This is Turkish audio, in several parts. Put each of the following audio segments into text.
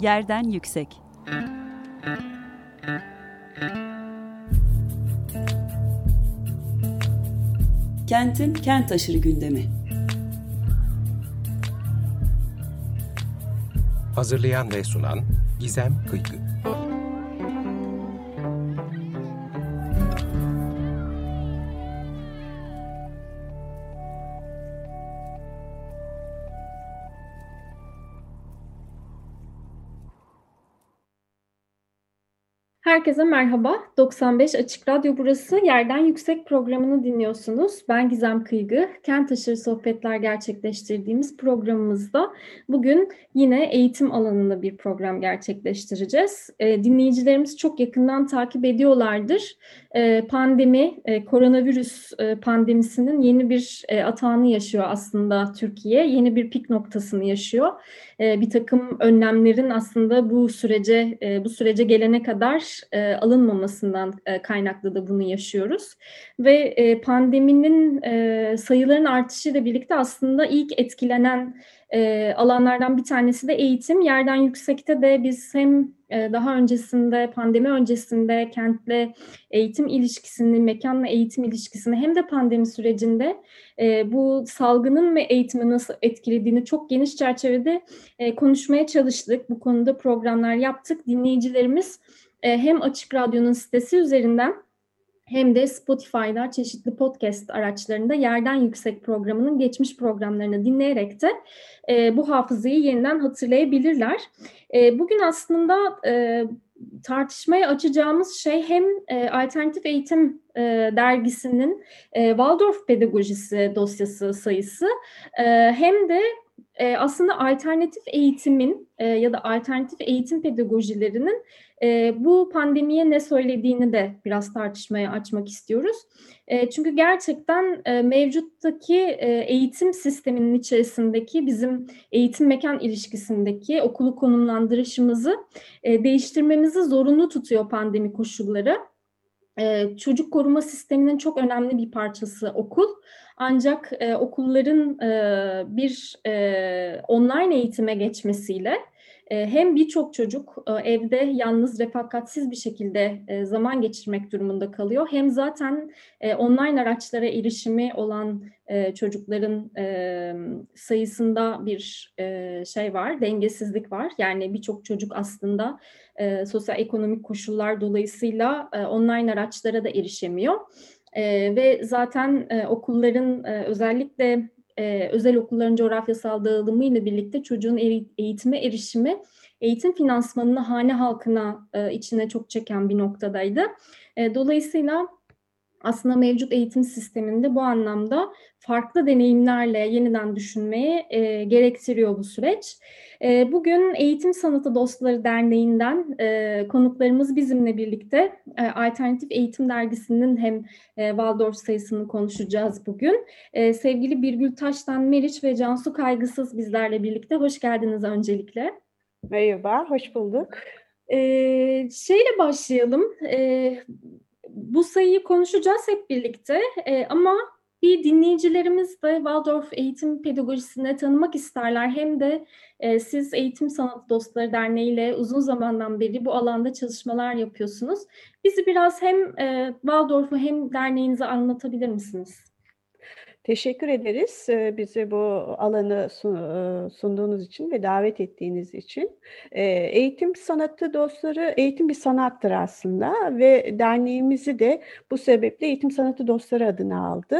Yerden yüksek. Kentin kent aşırı gündemi. Hazırlayan ve sunan Gizem Kıykı. Herkese merhaba. 95 Açık Radyo burası. Yerden Yüksek programını dinliyorsunuz. Ben Gizem Kıygı. Kent aşırı sohbetler gerçekleştirdiğimiz programımızda bugün yine eğitim alanında bir program gerçekleştireceğiz. E, dinleyicilerimiz çok yakından takip ediyorlardır. E, pandemi, e, koronavirüs e, pandemisinin yeni bir e, atağını yaşıyor aslında Türkiye. Yeni bir pik noktasını yaşıyor. E, bir takım önlemlerin aslında bu sürece bu sürece gelene kadar e, alınmamasından e, kaynaklı da bunu yaşıyoruz. Ve e, pandeminin e, sayıların artışıyla birlikte aslında ilk etkilenen e, alanlardan bir tanesi de eğitim. Yerden yüksekte de biz hem e, daha öncesinde, pandemi öncesinde kentle eğitim ilişkisini, mekanla eğitim ilişkisini hem de pandemi sürecinde e, bu salgının ve eğitimi nasıl etkilediğini çok geniş çerçevede e, konuşmaya çalıştık. Bu konuda programlar yaptık. Dinleyicilerimiz hem Açık Radyo'nun sitesi üzerinden hem de Spotify'da çeşitli podcast araçlarında Yerden Yüksek programının geçmiş programlarını dinleyerek de e, bu hafızayı yeniden hatırlayabilirler. E, bugün aslında e, tartışmaya açacağımız şey hem e, Alternatif Eğitim e, dergisinin e, Waldorf Pedagojisi dosyası sayısı e, hem de e, aslında alternatif eğitimin e, ya da alternatif eğitim pedagojilerinin e, bu pandemiye ne söylediğini de biraz tartışmaya açmak istiyoruz. E, çünkü gerçekten e, mevcuttaki e, eğitim sisteminin içerisindeki bizim eğitim mekan ilişkisindeki okulu konumlandırışımızı e, değiştirmemizi zorunlu tutuyor pandemi koşulları. E, çocuk koruma sisteminin çok önemli bir parçası okul. Ancak e, okulların e, bir e, online eğitime geçmesiyle e, hem birçok çocuk e, evde yalnız refakatsiz bir şekilde e, zaman geçirmek durumunda kalıyor. Hem zaten online araçlara erişimi olan çocukların sayısında bir şey var, dengesizlik var. Yani birçok çocuk aslında sosyal ekonomik koşullar dolayısıyla online araçlara da erişemiyor. E, ve zaten e, okulların e, özellikle e, özel okulların coğrafyasal dağılımı ile birlikte çocuğun eğitime erişimi eğitim finansmanını hane halkına e, içine çok çeken bir noktadaydı. E, dolayısıyla aslında mevcut eğitim sisteminde bu anlamda farklı deneyimlerle yeniden düşünmeye e, gerektiriyor bu süreç. E, bugün Eğitim Sanatı Dostları Derneği'nden e, konuklarımız bizimle birlikte e, Alternatif Eğitim Dergisi'nin hem e, Waldorf sayısını konuşacağız bugün. Sevgili Birgül Taş'tan Meriç ve Cansu Kaygısız bizlerle birlikte. Hoş geldiniz öncelikle. Merhaba, hoş bulduk. Şeyle başlayalım. Bu sayıyı konuşacağız hep birlikte ama bir dinleyicilerimiz de Waldorf Eğitim Pedagojisi'ne tanımak isterler. Hem de e, siz Eğitim Sanat Dostları Derneği ile uzun zamandan beri bu alanda çalışmalar yapıyorsunuz. Bizi biraz hem e, Waldorf'u hem derneğinizi anlatabilir misiniz? Teşekkür ederiz bize bu alanı sunduğunuz için ve davet ettiğiniz için. Eğitim sanatı dostları, eğitim bir sanattır aslında ve derneğimizi de bu sebeple eğitim sanatı dostları adını aldı.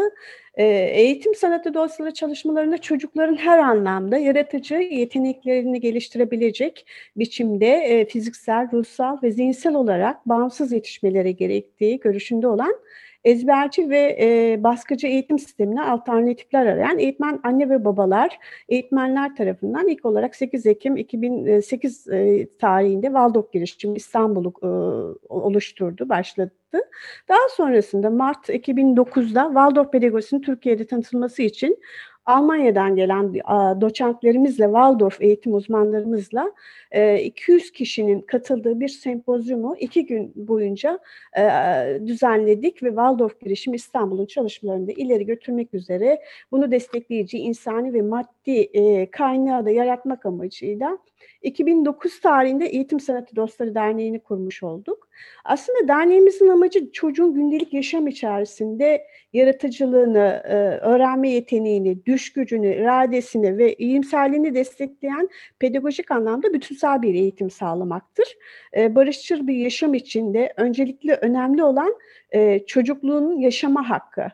Eğitim sanatı dostları çalışmalarında çocukların her anlamda yaratıcı yeteneklerini geliştirebilecek biçimde fiziksel, ruhsal ve zihinsel olarak bağımsız yetişmeleri gerektiği görüşünde olan ezberci ve e, baskıcı eğitim sistemine alternatifler arayan eğitmen anne ve babalar eğitmenler tarafından ilk olarak 8 Ekim 2008 e, tarihinde Valdok girişimi İstanbul'u e, oluşturdu, başladı. Daha sonrasında Mart 2009'da Waldorf pedagojisinin Türkiye'de tanıtılması için Almanya'dan gelen doçentlerimizle, Waldorf eğitim uzmanlarımızla 200 kişinin katıldığı bir sempozyumu iki gün boyunca düzenledik ve Waldorf girişim İstanbul'un çalışmalarını da ileri götürmek üzere bunu destekleyici insani ve maddi kaynağı da yaratmak amacıyla 2009 tarihinde Eğitim Sanatı Dostları Derneği'ni kurmuş olduk. Aslında derneğimizin amacı çocuğun gündelik yaşam içerisinde yaratıcılığını, e, öğrenme yeteneğini, düş gücünü, iradesini ve iyimserliğini destekleyen pedagojik anlamda bütünsel bir eğitim sağlamaktır. E, barışçıl bir yaşam içinde öncelikle önemli olan e, çocukluğun yaşama hakkı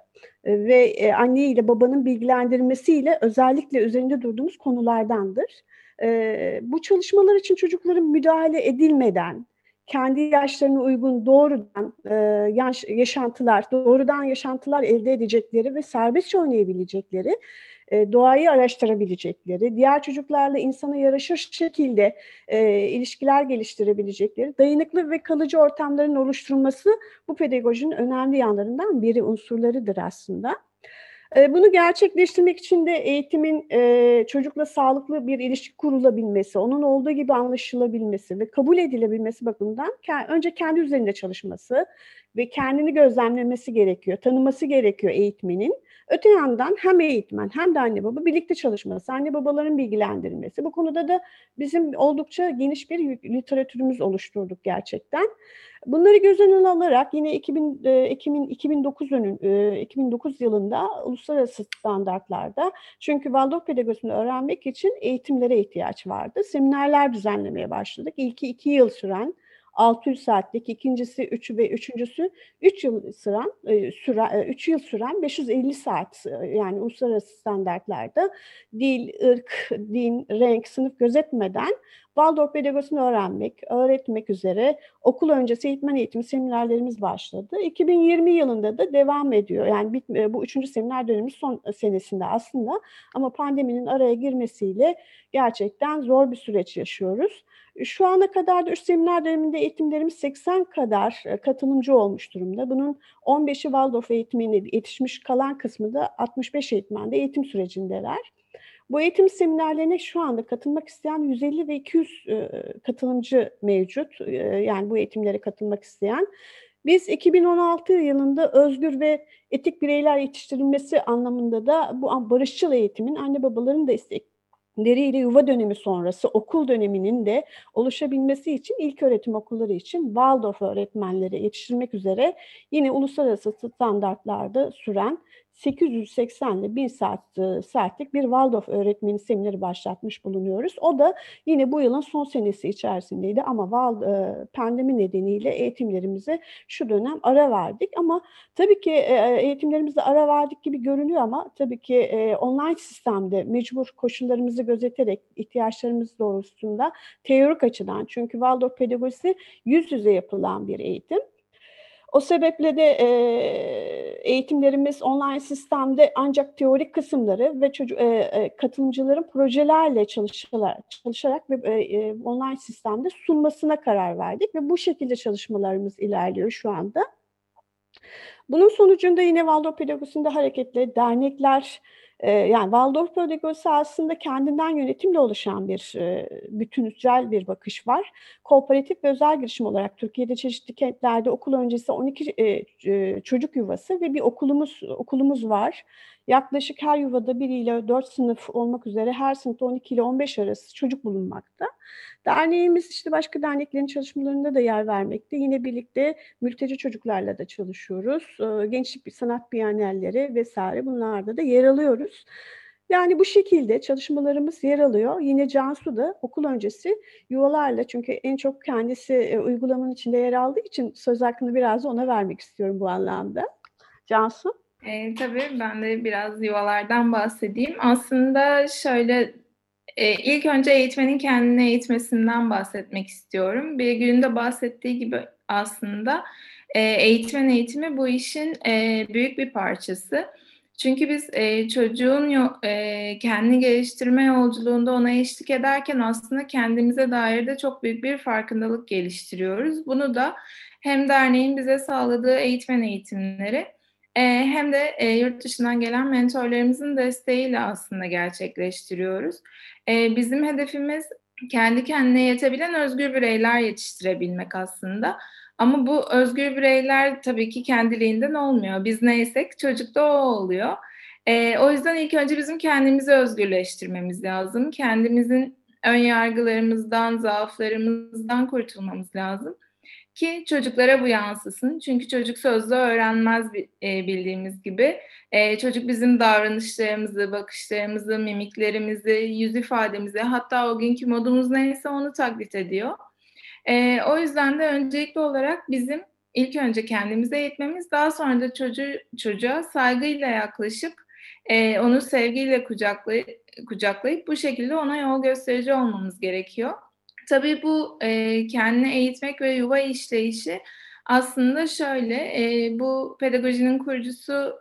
ve anne ile babanın bilgilendirmesiyle özellikle üzerinde durduğumuz konulardandır. Bu çalışmalar için çocukların müdahale edilmeden, kendi yaşlarına uygun doğrudan e, yaş, yaşantılar, doğrudan yaşantılar elde edecekleri ve serbestçe oynayabilecekleri, e, doğayı araştırabilecekleri, diğer çocuklarla insana yaraşır şekilde e, ilişkiler geliştirebilecekleri, dayanıklı ve kalıcı ortamların oluşturulması bu pedagojinin önemli yanlarından biri unsurlarıdır aslında. Bunu gerçekleştirmek için de eğitimin çocukla sağlıklı bir ilişki kurulabilmesi, onun olduğu gibi anlaşılabilmesi ve kabul edilebilmesi bakımından önce kendi üzerinde çalışması ve kendini gözlemlemesi gerekiyor, tanıması gerekiyor eğitmenin. Öte yandan hem eğitmen hem de anne baba birlikte çalışması, anne babaların bilgilendirilmesi. Bu konuda da bizim oldukça geniş bir literatürümüz oluşturduk gerçekten. Bunları göz önüne alarak yine 2000, Ekim'in 2009 önün, 2009 yılında uluslararası standartlarda çünkü Waldorf pedagojisini öğrenmek için eğitimlere ihtiyaç vardı. Seminerler düzenlemeye başladık. İlki iki yıl süren 600 saatlik, ikincisi 3 ve üçüncüsü 3 yıl süren, e, süre, 3 yıl süren 550 saat e, yani uluslararası standartlarda dil, ırk, din, renk, sınıf gözetmeden Waldorf pedagojisini öğrenmek, öğretmek üzere okul öncesi eğitmen eğitimi seminerlerimiz başladı. 2020 yılında da devam ediyor. Yani e, bu üçüncü seminer dönemimiz son senesinde aslında ama pandeminin araya girmesiyle gerçekten zor bir süreç yaşıyoruz. Şu ana kadar da üç seminer döneminde eğitimlerimiz 80 kadar e, katılımcı olmuş durumda. Bunun 15'i Waldorf eğitimine yetişmiş kalan kısmı da 65 eğitmende eğitim sürecindeler. Bu eğitim seminerlerine şu anda katılmak isteyen 150 ve 200 e, katılımcı mevcut. E, yani bu eğitimlere katılmak isteyen. Biz 2016 yılında özgür ve etik bireyler yetiştirilmesi anlamında da bu barışçıl eğitimin anne babaların da istek deri ile yuva dönemi sonrası okul döneminin de oluşabilmesi için ilk öğretim okulları için Waldorf öğretmenleri yetiştirmek üzere yine uluslararası standartlarda süren 880 ile 1000 saat, saatlik bir Waldorf öğretmeni semineri başlatmış bulunuyoruz. O da yine bu yılın son senesi içerisindeydi ama Val, pandemi nedeniyle eğitimlerimize şu dönem ara verdik. Ama tabii ki eğitimlerimizde ara verdik gibi görünüyor ama tabii ki online sistemde mecbur koşullarımızı gözeterek ihtiyaçlarımız doğrultusunda teorik açıdan çünkü Waldorf pedagojisi yüz yüze yapılan bir eğitim. O sebeple de e, eğitimlerimiz online sistemde ancak teorik kısımları ve çocuk, e, katılımcıların projelerle çalışarak, çalışarak ve e, online sistemde sunmasına karar verdik ve bu şekilde çalışmalarımız ilerliyor şu anda. Bunun sonucunda yine Waldorf Pedagojisi'nde hareketle dernekler, yani Waldorf pedagojisi aslında kendinden yönetimle oluşan bir e, bütünsel bir bakış var. Kooperatif ve özel girişim olarak Türkiye'de çeşitli kentlerde okul öncesi 12 çocuk yuvası ve bir okulumuz okulumuz var. Yaklaşık her yuvada 1 ile 4 sınıf olmak üzere her sınıfta 12 ile 15 arası çocuk bulunmakta. Derneğimiz işte başka derneklerin çalışmalarında da yer vermekte. Yine birlikte mülteci çocuklarla da çalışıyoruz. Gençlik bir sanat biyanelleri vesaire bunlarda da yer alıyoruz. Yani bu şekilde çalışmalarımız yer alıyor. Yine Cansu da okul öncesi yuvalarla çünkü en çok kendisi e, uygulamanın içinde yer aldığı için söz hakkını biraz ona vermek istiyorum bu anlamda. Cansu? E, tabii ben de biraz yuvalardan bahsedeyim. Aslında şöyle e, ilk önce eğitmenin kendini eğitmesinden bahsetmek istiyorum. Bir günde bahsettiği gibi aslında e, eğitmen eğitimi bu işin e, büyük bir parçası. Çünkü biz e, çocuğun e, kendini geliştirme yolculuğunda ona eşlik ederken aslında kendimize dair de çok büyük bir farkındalık geliştiriyoruz. Bunu da hem derneğin bize sağladığı eğitmen eğitimleri e, hem de e, yurt dışından gelen mentorlarımızın desteğiyle aslında gerçekleştiriyoruz. E, bizim hedefimiz kendi kendine yetebilen özgür bireyler yetiştirebilmek aslında. Ama bu özgür bireyler tabii ki kendiliğinden olmuyor. Biz neysek çocuk da o oluyor. O yüzden ilk önce bizim kendimizi özgürleştirmemiz lazım. Kendimizin ön yargılarımızdan, zaaflarımızdan kurtulmamız lazım ki çocuklara bu yansısın. Çünkü çocuk sözlü öğrenmez e, bildiğimiz gibi. E, çocuk bizim davranışlarımızı, bakışlarımızı, mimiklerimizi, yüz ifademizi hatta o günkü modumuz neyse onu taklit ediyor. E, o yüzden de öncelikli olarak bizim ilk önce kendimize eğitmemiz, daha sonra da çocuğu, çocuğa saygıyla yaklaşıp onu sevgiyle kucaklayıp, kucaklayıp bu şekilde ona yol gösterici olmamız gerekiyor. Tabii bu e, kendini eğitmek ve yuva işleyişi aslında şöyle, e, bu pedagojinin kurucusu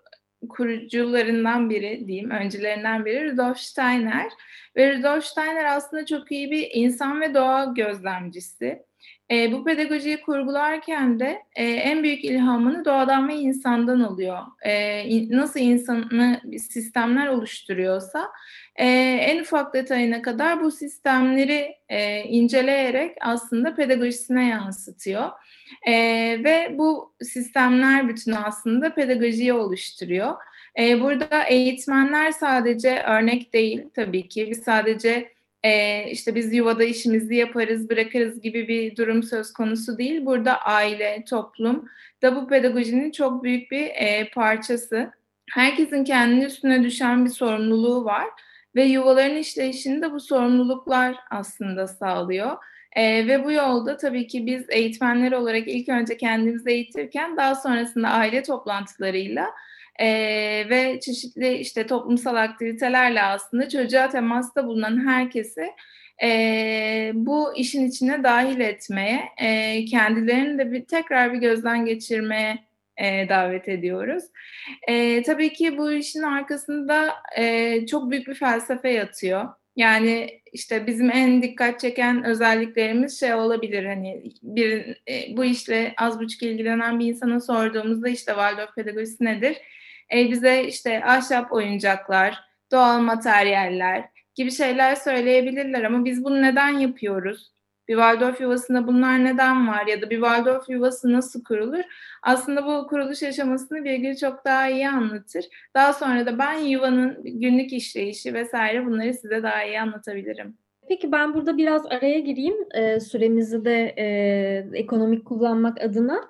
kurucularından biri diyeyim, öncülerinden biri Rudolf Steiner. Ve Rudolf Steiner aslında çok iyi bir insan ve doğa gözlemcisi. E, bu pedagojiyi kurgularken de e, en büyük ilhamını doğadan ve insandan alıyor. E, nasıl insanı sistemler oluşturuyorsa e, en ufak detayına kadar bu sistemleri e, inceleyerek aslında pedagojisine yansıtıyor. E, ve bu sistemler bütünü aslında pedagojiyi oluşturuyor. E, burada eğitmenler sadece örnek değil tabii ki. Biz sadece e, işte biz yuvada işimizi yaparız, bırakırız gibi bir durum söz konusu değil. Burada aile, toplum da bu pedagojinin çok büyük bir parçası. Herkesin kendi üstüne düşen bir sorumluluğu var ve yuvaların işleyişini de bu sorumluluklar aslında sağlıyor. E, ve bu yolda tabii ki biz eğitmenler olarak ilk önce kendimizi eğitirken daha sonrasında aile toplantılarıyla e, ve çeşitli işte toplumsal aktivitelerle aslında çocuğa temasta bulunan herkesi e, bu işin içine dahil etmeye, e, kendilerini de bir tekrar bir gözden geçirmeye e, davet ediyoruz. E, tabii ki bu işin arkasında e, çok büyük bir felsefe yatıyor. Yani işte bizim en dikkat çeken özelliklerimiz şey olabilir hani bir bu işle az buçuk ilgilenen bir insana sorduğumuzda işte Waldorf pedagojisi nedir? E, bize işte ahşap oyuncaklar, doğal materyaller gibi şeyler söyleyebilirler ama biz bunu neden yapıyoruz? Bir Waldorf yuvasında bunlar neden var ya da bir Waldorf yuvası nasıl kurulur? Aslında bu kuruluş aşamasını Birgül çok daha iyi anlatır. Daha sonra da ben yuvanın günlük işleyişi vesaire bunları size daha iyi anlatabilirim. Peki ben burada biraz araya gireyim e, süremizi de e, ekonomik kullanmak adına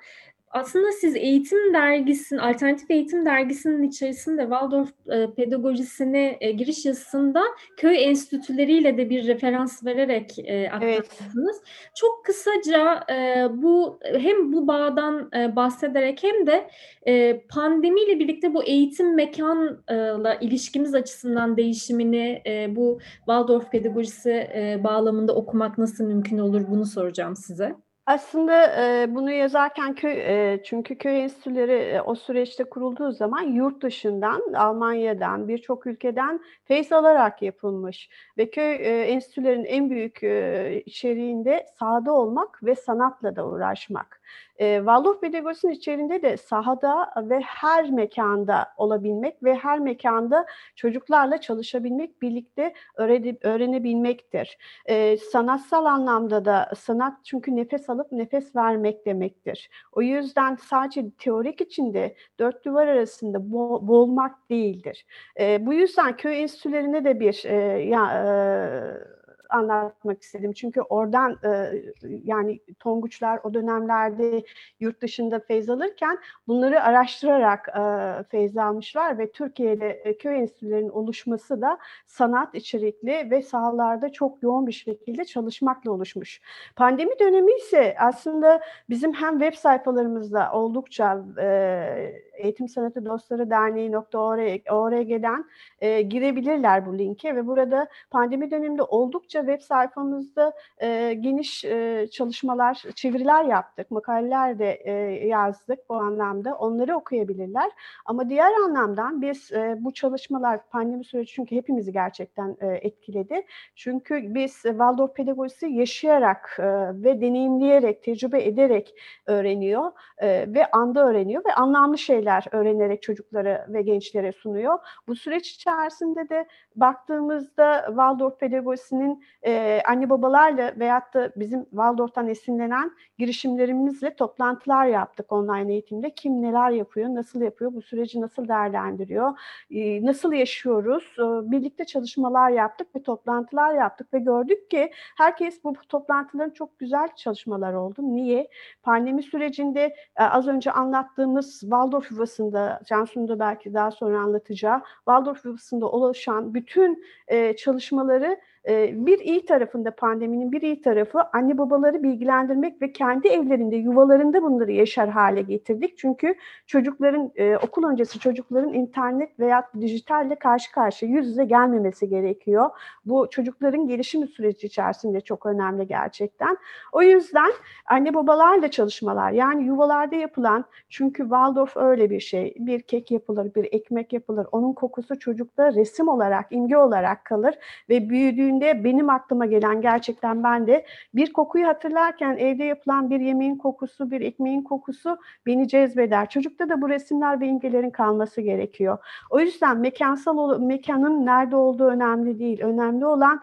aslında siz eğitim dergisinin, alternatif eğitim dergisinin içerisinde Waldorf e, pedagojisine e, giriş yazısında köy enstitüleriyle de bir referans vererek e, aktarmışsınız. Evet. Çok kısaca e, bu hem bu bağdan e, bahsederek hem de e, pandemiyle birlikte bu eğitim mekanla ilişkimiz açısından değişimini e, bu Waldorf pedagojisi e, bağlamında okumak nasıl mümkün olur bunu soracağım size. Aslında e, bunu yazarken köy e, çünkü köy enstitüleri e, o süreçte kurulduğu zaman yurt dışından, Almanya'dan, birçok ülkeden feyz alarak yapılmış ve köy e, enstitülerin en büyük e, içeriğinde sahada olmak ve sanatla da uğraşmak. E, Waldorf pedagojisinin içerisinde de sahada ve her mekanda olabilmek ve her mekanda çocuklarla çalışabilmek, birlikte öğrenip, öğrenebilmektir. E, sanatsal anlamda da sanat çünkü nefes alıp nefes vermek demektir. O yüzden sadece teorik içinde dört duvar arasında bo boğulmak değildir. E, bu yüzden köy enstitülerine de bir e, ya, e, anlatmak istedim. Çünkü oradan e, yani Tonguçlar o dönemlerde yurt dışında feyz alırken bunları araştırarak e, feyz almışlar ve Türkiye'de e, köy enstitülerinin oluşması da sanat içerikli ve sahalarda çok yoğun bir şekilde çalışmakla oluşmuş. Pandemi dönemi ise aslında bizim hem web sayfalarımızda oldukça e, Eğitim Sanatı Dostları Derneği.org'den e, girebilirler bu linke ve burada pandemi döneminde oldukça ayrıca web sayfamızda e, geniş e, çalışmalar, çeviriler yaptık, makaleler de e, yazdık bu anlamda. Onları okuyabilirler. Ama diğer anlamdan biz e, bu çalışmalar pandemi süreci çünkü hepimizi gerçekten e, etkiledi. Çünkü biz Waldorf pedagojisi yaşayarak e, ve deneyimleyerek, tecrübe ederek öğreniyor e, ve anda öğreniyor ve anlamlı şeyler öğrenerek çocuklara ve gençlere sunuyor. Bu süreç içerisinde de baktığımızda Waldorf pedagojisinin e, anne babalarla veyahut da bizim Waldorf'tan esinlenen girişimlerimizle toplantılar yaptık online eğitimde. Kim neler yapıyor, nasıl yapıyor, bu süreci nasıl değerlendiriyor, e, nasıl yaşıyoruz, e, birlikte çalışmalar yaptık ve toplantılar yaptık ve gördük ki herkes bu toplantıların çok güzel çalışmalar oldu. Niye? Pandemi sürecinde e, az önce anlattığımız Waldorf yuvasında, Cansu'nun da belki daha sonra anlatacağı, Waldorf yuvasında oluşan bütün e, çalışmaları bir iyi tarafında pandeminin bir iyi tarafı anne babaları bilgilendirmek ve kendi evlerinde, yuvalarında bunları yaşar hale getirdik. Çünkü çocukların, e, okul öncesi çocukların internet veya dijitalle karşı karşıya yüz yüze gelmemesi gerekiyor. Bu çocukların gelişim süreci içerisinde çok önemli gerçekten. O yüzden anne babalarla çalışmalar yani yuvalarda yapılan çünkü Waldorf öyle bir şey. Bir kek yapılır, bir ekmek yapılır. Onun kokusu çocukta resim olarak, imge olarak kalır ve büyüdüğünde benim aklıma gelen gerçekten ben de bir kokuyu hatırlarken evde yapılan bir yemeğin kokusu, bir ekmeğin kokusu beni cezbeder. Çocukta da bu resimler ve imgelerin kalması gerekiyor. O yüzden mekansal mekanın nerede olduğu önemli değil. Önemli olan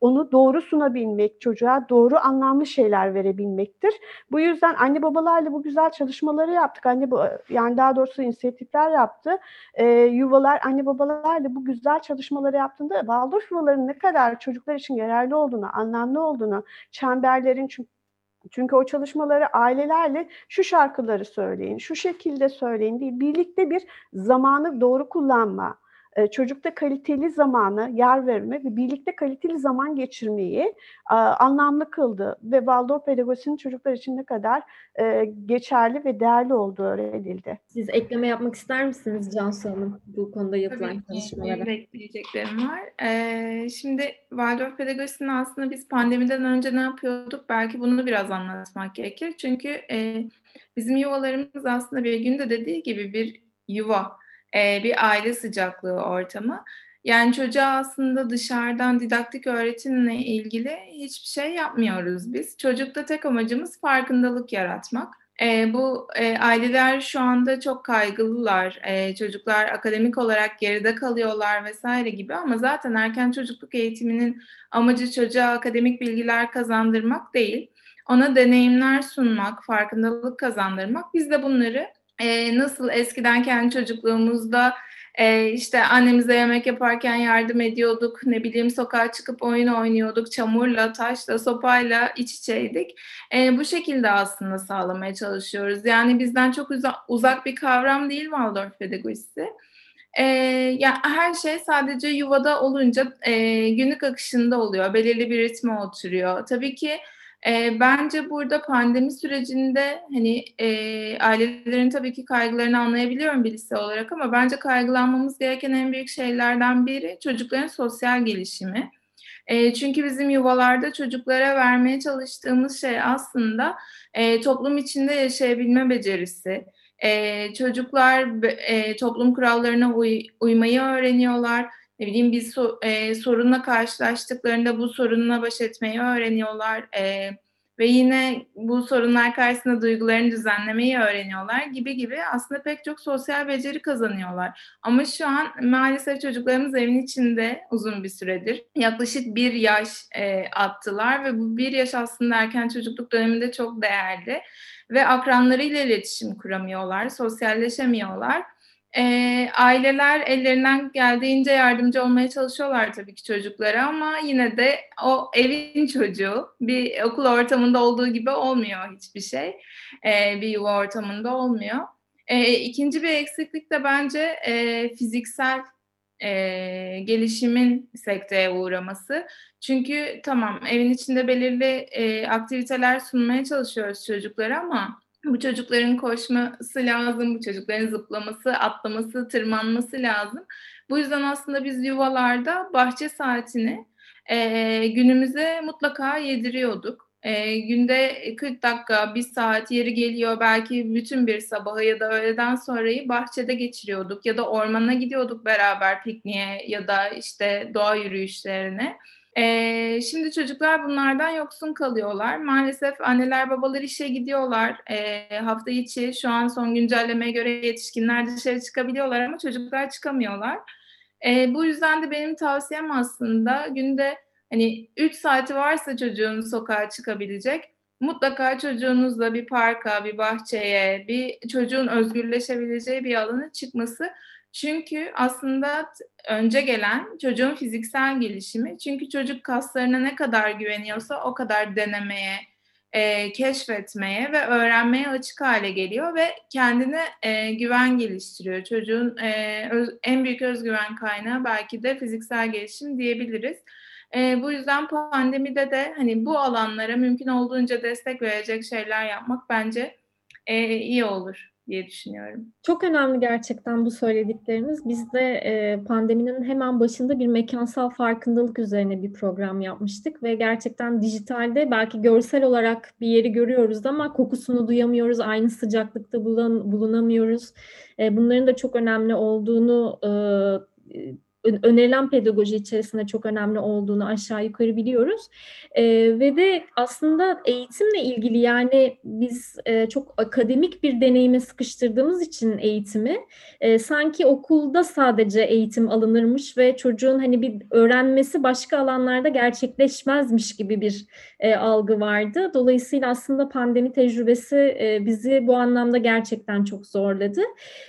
onu doğru sunabilmek, çocuğa doğru anlamlı şeyler verebilmektir. Bu yüzden anne babalarla bu güzel çalışmaları yaptık. Anne yani daha doğrusu inisiyatifler yaptı. Ee, yuvalar anne babalarla bu güzel çalışmaları yaptığında Waldorf yuvaların ne kadar çocuklar için yararlı olduğunu, anlamlı olduğunu, çemberlerin çünkü çünkü o çalışmaları ailelerle şu şarkıları söyleyin, şu şekilde söyleyin değil, birlikte bir zamanı doğru kullanma, e, çocukta kaliteli zamanı yer verme ve birlikte kaliteli zaman geçirmeyi anlamlı kıldı ve Waldorf pedagojisinin çocuklar için ne kadar e, geçerli ve değerli olduğu öğrenildi. Siz ekleme yapmak ister misiniz Cansu Hanım bu konuda yapılan Tabii çalışmalara? Tabii ekleyeceklerim var. Ee, şimdi Waldorf pedagojisinin aslında biz pandemiden önce ne yapıyorduk? Belki bunu biraz anlatmak gerekir. Çünkü e, bizim yuvalarımız aslında bir günde dediği gibi bir yuva e, bir aile sıcaklığı ortamı. Yani çocuğa aslında dışarıdan didaktik öğretimle ilgili hiçbir şey yapmıyoruz biz. Çocukta tek amacımız farkındalık yaratmak. E, bu e, aileler şu anda çok kaygılılar. E, çocuklar akademik olarak geride kalıyorlar vesaire gibi ama zaten erken çocukluk eğitiminin amacı çocuğa akademik bilgiler kazandırmak değil. Ona deneyimler sunmak, farkındalık kazandırmak. Biz de bunları e, nasıl eskiden kendi çocukluğumuzda e, işte annemize yemek yaparken yardım ediyorduk, ne bileyim sokağa çıkıp oyun oynuyorduk, çamurla, taşla, sopayla iç içeydik. E, bu şekilde aslında sağlamaya çalışıyoruz. Yani bizden çok uzak, uzak bir kavram değil Waldorf pedagojisi. E, yani her şey sadece yuvada olunca e, günlük akışında oluyor, belirli bir ritme oturuyor. Tabii ki e, bence burada pandemi sürecinde hani e, ailelerin tabii ki kaygılarını anlayabiliyorum bir lise olarak ama bence kaygılanmamız gereken en büyük şeylerden biri çocukların sosyal gelişimi. E, çünkü bizim yuvalarda çocuklara vermeye çalıştığımız şey aslında e, toplum içinde yaşayabilme becerisi. E, çocuklar e, toplum kurallarına uy, uymayı öğreniyorlar ne bileyim bir so, e, sorunla karşılaştıklarında bu sorunla baş etmeyi öğreniyorlar e, ve yine bu sorunlar karşısında duygularını düzenlemeyi öğreniyorlar gibi gibi aslında pek çok sosyal beceri kazanıyorlar. Ama şu an maalesef çocuklarımız evin içinde uzun bir süredir. Yaklaşık bir yaş e, attılar ve bu bir yaş aslında erken çocukluk döneminde çok değerli ve akranlarıyla iletişim kuramıyorlar, sosyalleşemiyorlar. E, aileler ellerinden geldiğince yardımcı olmaya çalışıyorlar tabii ki çocuklara ama yine de o evin çocuğu bir okul ortamında olduğu gibi olmuyor hiçbir şey. E, bir yuva ortamında olmuyor. E, ikinci bir eksiklik de bence e, fiziksel e, gelişimin sekteye uğraması. Çünkü tamam evin içinde belirli e, aktiviteler sunmaya çalışıyoruz çocuklara ama bu çocukların koşması lazım, bu çocukların zıplaması, atlaması, tırmanması lazım. Bu yüzden aslında biz yuvalarda bahçe saatini e, günümüze mutlaka yediriyorduk. E, günde 40 dakika, bir saat yeri geliyor belki bütün bir sabahı ya da öğleden sonrayı bahçede geçiriyorduk ya da ormana gidiyorduk beraber pikniğe ya da işte doğa yürüyüşlerine. Ee, şimdi çocuklar bunlardan yoksun kalıyorlar. Maalesef anneler babalar işe gidiyorlar. Ee, hafta içi şu an son güncellemeye göre yetişkinler dışarı çıkabiliyorlar ama çocuklar çıkamıyorlar. Ee, bu yüzden de benim tavsiyem aslında günde hani 3 saati varsa çocuğun sokağa çıkabilecek mutlaka çocuğunuzla bir parka, bir bahçeye, bir çocuğun özgürleşebileceği bir alana çıkması çünkü aslında önce gelen çocuğun fiziksel gelişimi. Çünkü çocuk kaslarına ne kadar güveniyorsa o kadar denemeye, e, keşfetmeye ve öğrenmeye açık hale geliyor ve kendine e, güven geliştiriyor. Çocuğun e, öz, en büyük özgüven kaynağı belki de fiziksel gelişim diyebiliriz. E, bu yüzden pandemide de hani bu alanlara mümkün olduğunca destek verecek şeyler yapmak bence e, iyi olur diye düşünüyorum. Çok önemli gerçekten bu söyledikleriniz. Biz de e, pandeminin hemen başında bir mekansal farkındalık üzerine bir program yapmıştık ve gerçekten dijitalde belki görsel olarak bir yeri görüyoruz ama kokusunu duyamıyoruz, aynı sıcaklıkta bulun, bulunamıyoruz. E, bunların da çok önemli olduğunu e, önerilen pedagoji içerisinde çok önemli olduğunu aşağı yukarı biliyoruz. E, ve de aslında eğitimle ilgili yani biz e, çok akademik bir deneyime sıkıştırdığımız için eğitimi e, sanki okulda sadece eğitim alınırmış ve çocuğun hani bir öğrenmesi başka alanlarda gerçekleşmezmiş gibi bir e, algı vardı. Dolayısıyla aslında pandemi tecrübesi e, bizi bu anlamda gerçekten çok zorladı.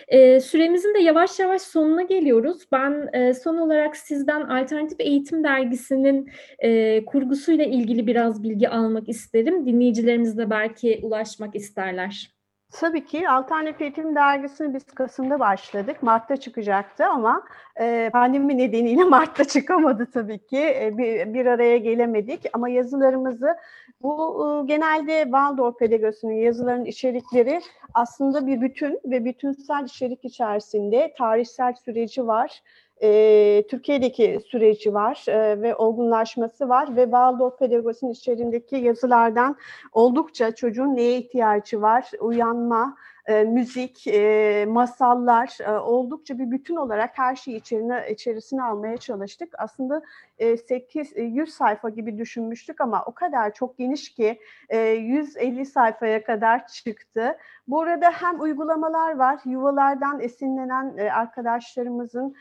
E, süremizin de yavaş yavaş sonuna geliyoruz. Ben e, son olarak sizden Alternatif Eğitim Dergisi'nin e, kurgusuyla ilgili biraz bilgi almak isterim. Dinleyicilerimiz de belki ulaşmak isterler. Tabii ki Alternatif Eğitim Dergisi'ni biz Kasım'da başladık. Mart'ta çıkacaktı ama e, pandemi nedeniyle Mart'ta çıkamadı tabii ki. E, bir, bir araya gelemedik ama yazılarımızı bu e, genelde Waldorf pedagojisinin yazıların içerikleri aslında bir bütün ve bütünsel içerik içerisinde tarihsel süreci var e, Türkiye'deki süreci var e, ve olgunlaşması var ve Waldorf pedagojisinin içerisindeki yazılardan oldukça çocuğun neye ihtiyacı var, uyanma, e, müzik, e, masallar e, oldukça bir bütün olarak her şeyi içerine, içerisine almaya çalıştık. Aslında e, 8 100 sayfa gibi düşünmüştük ama o kadar çok geniş ki e, 150 sayfaya kadar çıktı. Burada hem uygulamalar var, yuvalardan esinlenen arkadaşlarımızın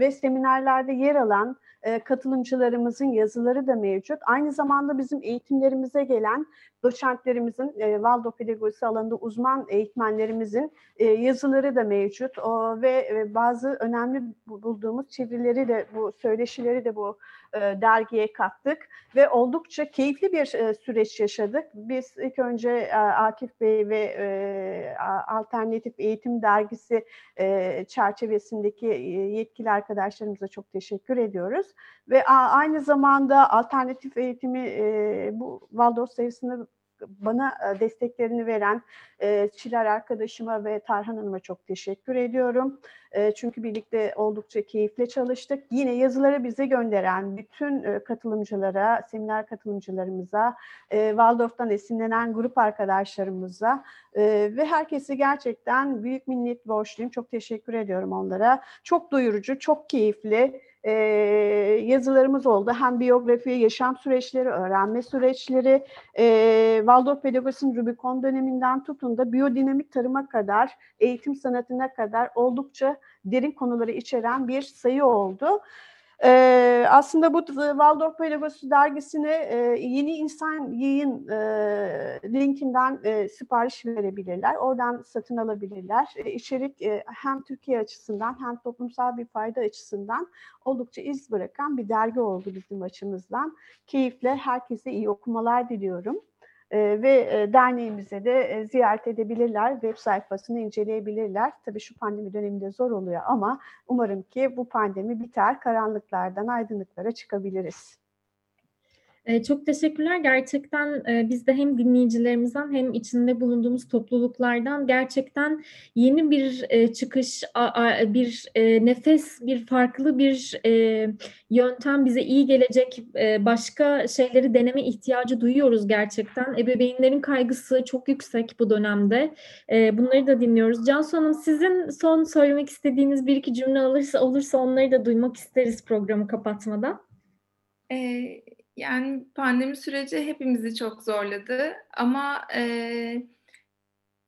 ve seminerlerde yer alan e, katılımcılarımızın yazıları da mevcut. Aynı zamanda bizim eğitimlerimize gelen doçentlerimizin, e, Waldorf pedagojisi alanında uzman eğitmenlerimizin e, yazıları da mevcut. O, ve e, bazı önemli bulduğumuz çevirileri de, bu söyleşileri de bu e, dergiye kattık ve oldukça keyifli bir e, süreç yaşadık. Biz ilk önce e, Akif Bey ve e, Alternatif Eğitim Dergisi e, çerçevesindeki e, yetkili arkadaşlarımıza çok teşekkür ediyoruz. Ve aynı zamanda alternatif eğitimi e, bu Waldorf sayısını bana e, desteklerini veren e, Çiler arkadaşıma ve Tarhan Hanım'a çok teşekkür ediyorum. E, çünkü birlikte oldukça keyifle çalıştık. Yine yazıları bize gönderen bütün katılımcılara, seminer katılımcılarımıza, Waldorf'tan esinlenen grup arkadaşlarımıza ve herkese gerçekten büyük minnet borçluyum. Çok teşekkür ediyorum onlara. Çok doyurucu, çok keyifli e, yazılarımız oldu. Hem biyografi, yaşam süreçleri, öğrenme süreçleri, e, Waldorf Pedagojisi'nin Rubicon döneminden tutun da biyodinamik tarıma kadar, eğitim sanatına kadar oldukça derin konuları içeren bir sayı oldu. Ee, aslında bu Waldorf Pedagojisi dergisine e, yeni insan yayın e, linkinden e, sipariş verebilirler. Oradan satın alabilirler. E, içerik e, hem Türkiye açısından hem toplumsal bir fayda açısından oldukça iz bırakan bir dergi oldu bizim açımızdan. Keyifle herkese iyi okumalar diliyorum. E, ve e, derneğimize de e, ziyaret edebilirler, web sayfasını inceleyebilirler. Tabii şu pandemi döneminde zor oluyor ama umarım ki bu pandemi biter, karanlıklardan aydınlıklara çıkabiliriz. Ee, çok teşekkürler. Gerçekten e, biz de hem dinleyicilerimizden hem içinde bulunduğumuz topluluklardan gerçekten yeni bir e, çıkış, bir e, nefes, bir farklı bir yöntem bize iyi gelecek başka şeyleri deneme ihtiyacı duyuyoruz gerçekten. Ebeveynlerin kaygısı çok yüksek bu dönemde. Bunları da dinliyoruz. Cansu Hanım sizin son söylemek istediğiniz bir iki cümle olursa, olursa onları da duymak isteriz programı kapatmadan. Ee, yani pandemi süreci hepimizi çok zorladı ama e,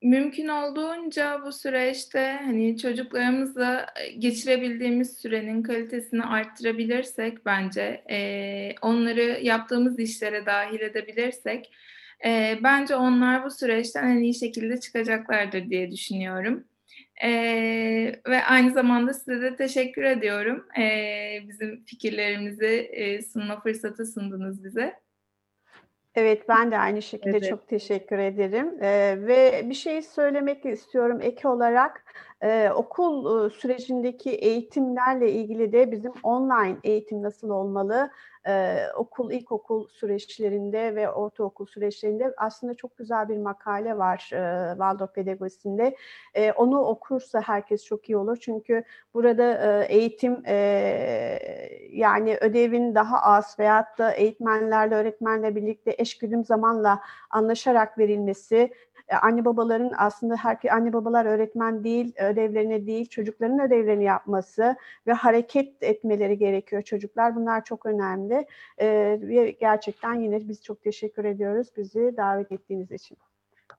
mümkün olduğunca bu süreçte hani çocuklarımızla geçirebildiğimiz sürenin kalitesini arttırabilirsek bence e, onları yaptığımız işlere dahil edebilirsek e, bence onlar bu süreçten en iyi şekilde çıkacaklardır diye düşünüyorum. Ee, ve aynı zamanda size de teşekkür ediyorum. Ee, bizim fikirlerimizi e, sunma fırsatı sundunuz bize. Evet, ben de aynı şekilde evet. çok teşekkür ederim. Ee, ve bir şey söylemek istiyorum ek olarak. Ee, okul e, sürecindeki eğitimlerle ilgili de bizim online eğitim nasıl olmalı? Ee, okul, ilkokul süreçlerinde ve ortaokul süreçlerinde aslında çok güzel bir makale var e, Waldorf Pedagojisi'nde. E, onu okursa herkes çok iyi olur. Çünkü burada e, eğitim e, yani ödevin daha az veyahut da eğitmenlerle, öğretmenle birlikte eşgüdüm zamanla anlaşarak verilmesi, e, anne babaların aslında her anne babalar öğretmen değil, ödevlerini değil, çocukların ödevlerini yapması ve hareket etmeleri gerekiyor çocuklar. Bunlar çok önemli. Ee, ve gerçekten yine biz çok teşekkür ediyoruz bizi davet ettiğiniz için.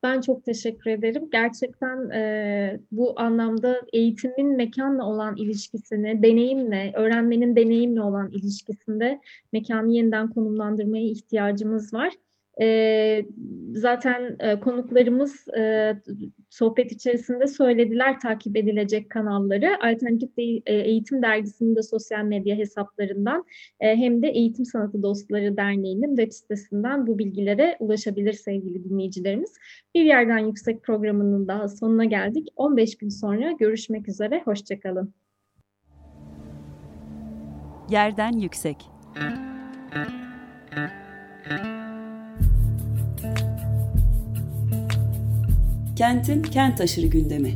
Ben çok teşekkür ederim. Gerçekten e, bu anlamda eğitimin mekanla olan ilişkisini, deneyimle, öğrenmenin deneyimle olan ilişkisinde mekanı yeniden konumlandırmaya ihtiyacımız var. E, zaten e, konuklarımız e, sohbet içerisinde söylediler takip edilecek kanalları. Alternatif e, Eğitim Dergisi'nin de sosyal medya hesaplarından hem de Eğitim Sanatı Dostları Derneği'nin web sitesinden bu bilgilere ulaşabilir sevgili dinleyicilerimiz. Bir Yerden Yüksek programının daha sonuna geldik. 15 gün sonra görüşmek üzere. Hoşçakalın. Yerden Yüksek Kentin kent aşırı gündemi.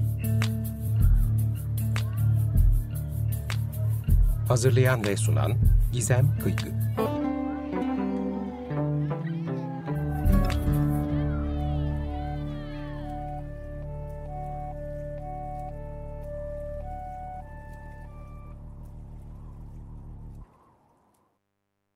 Hazırlayan ve sunan Gizem Kıykı.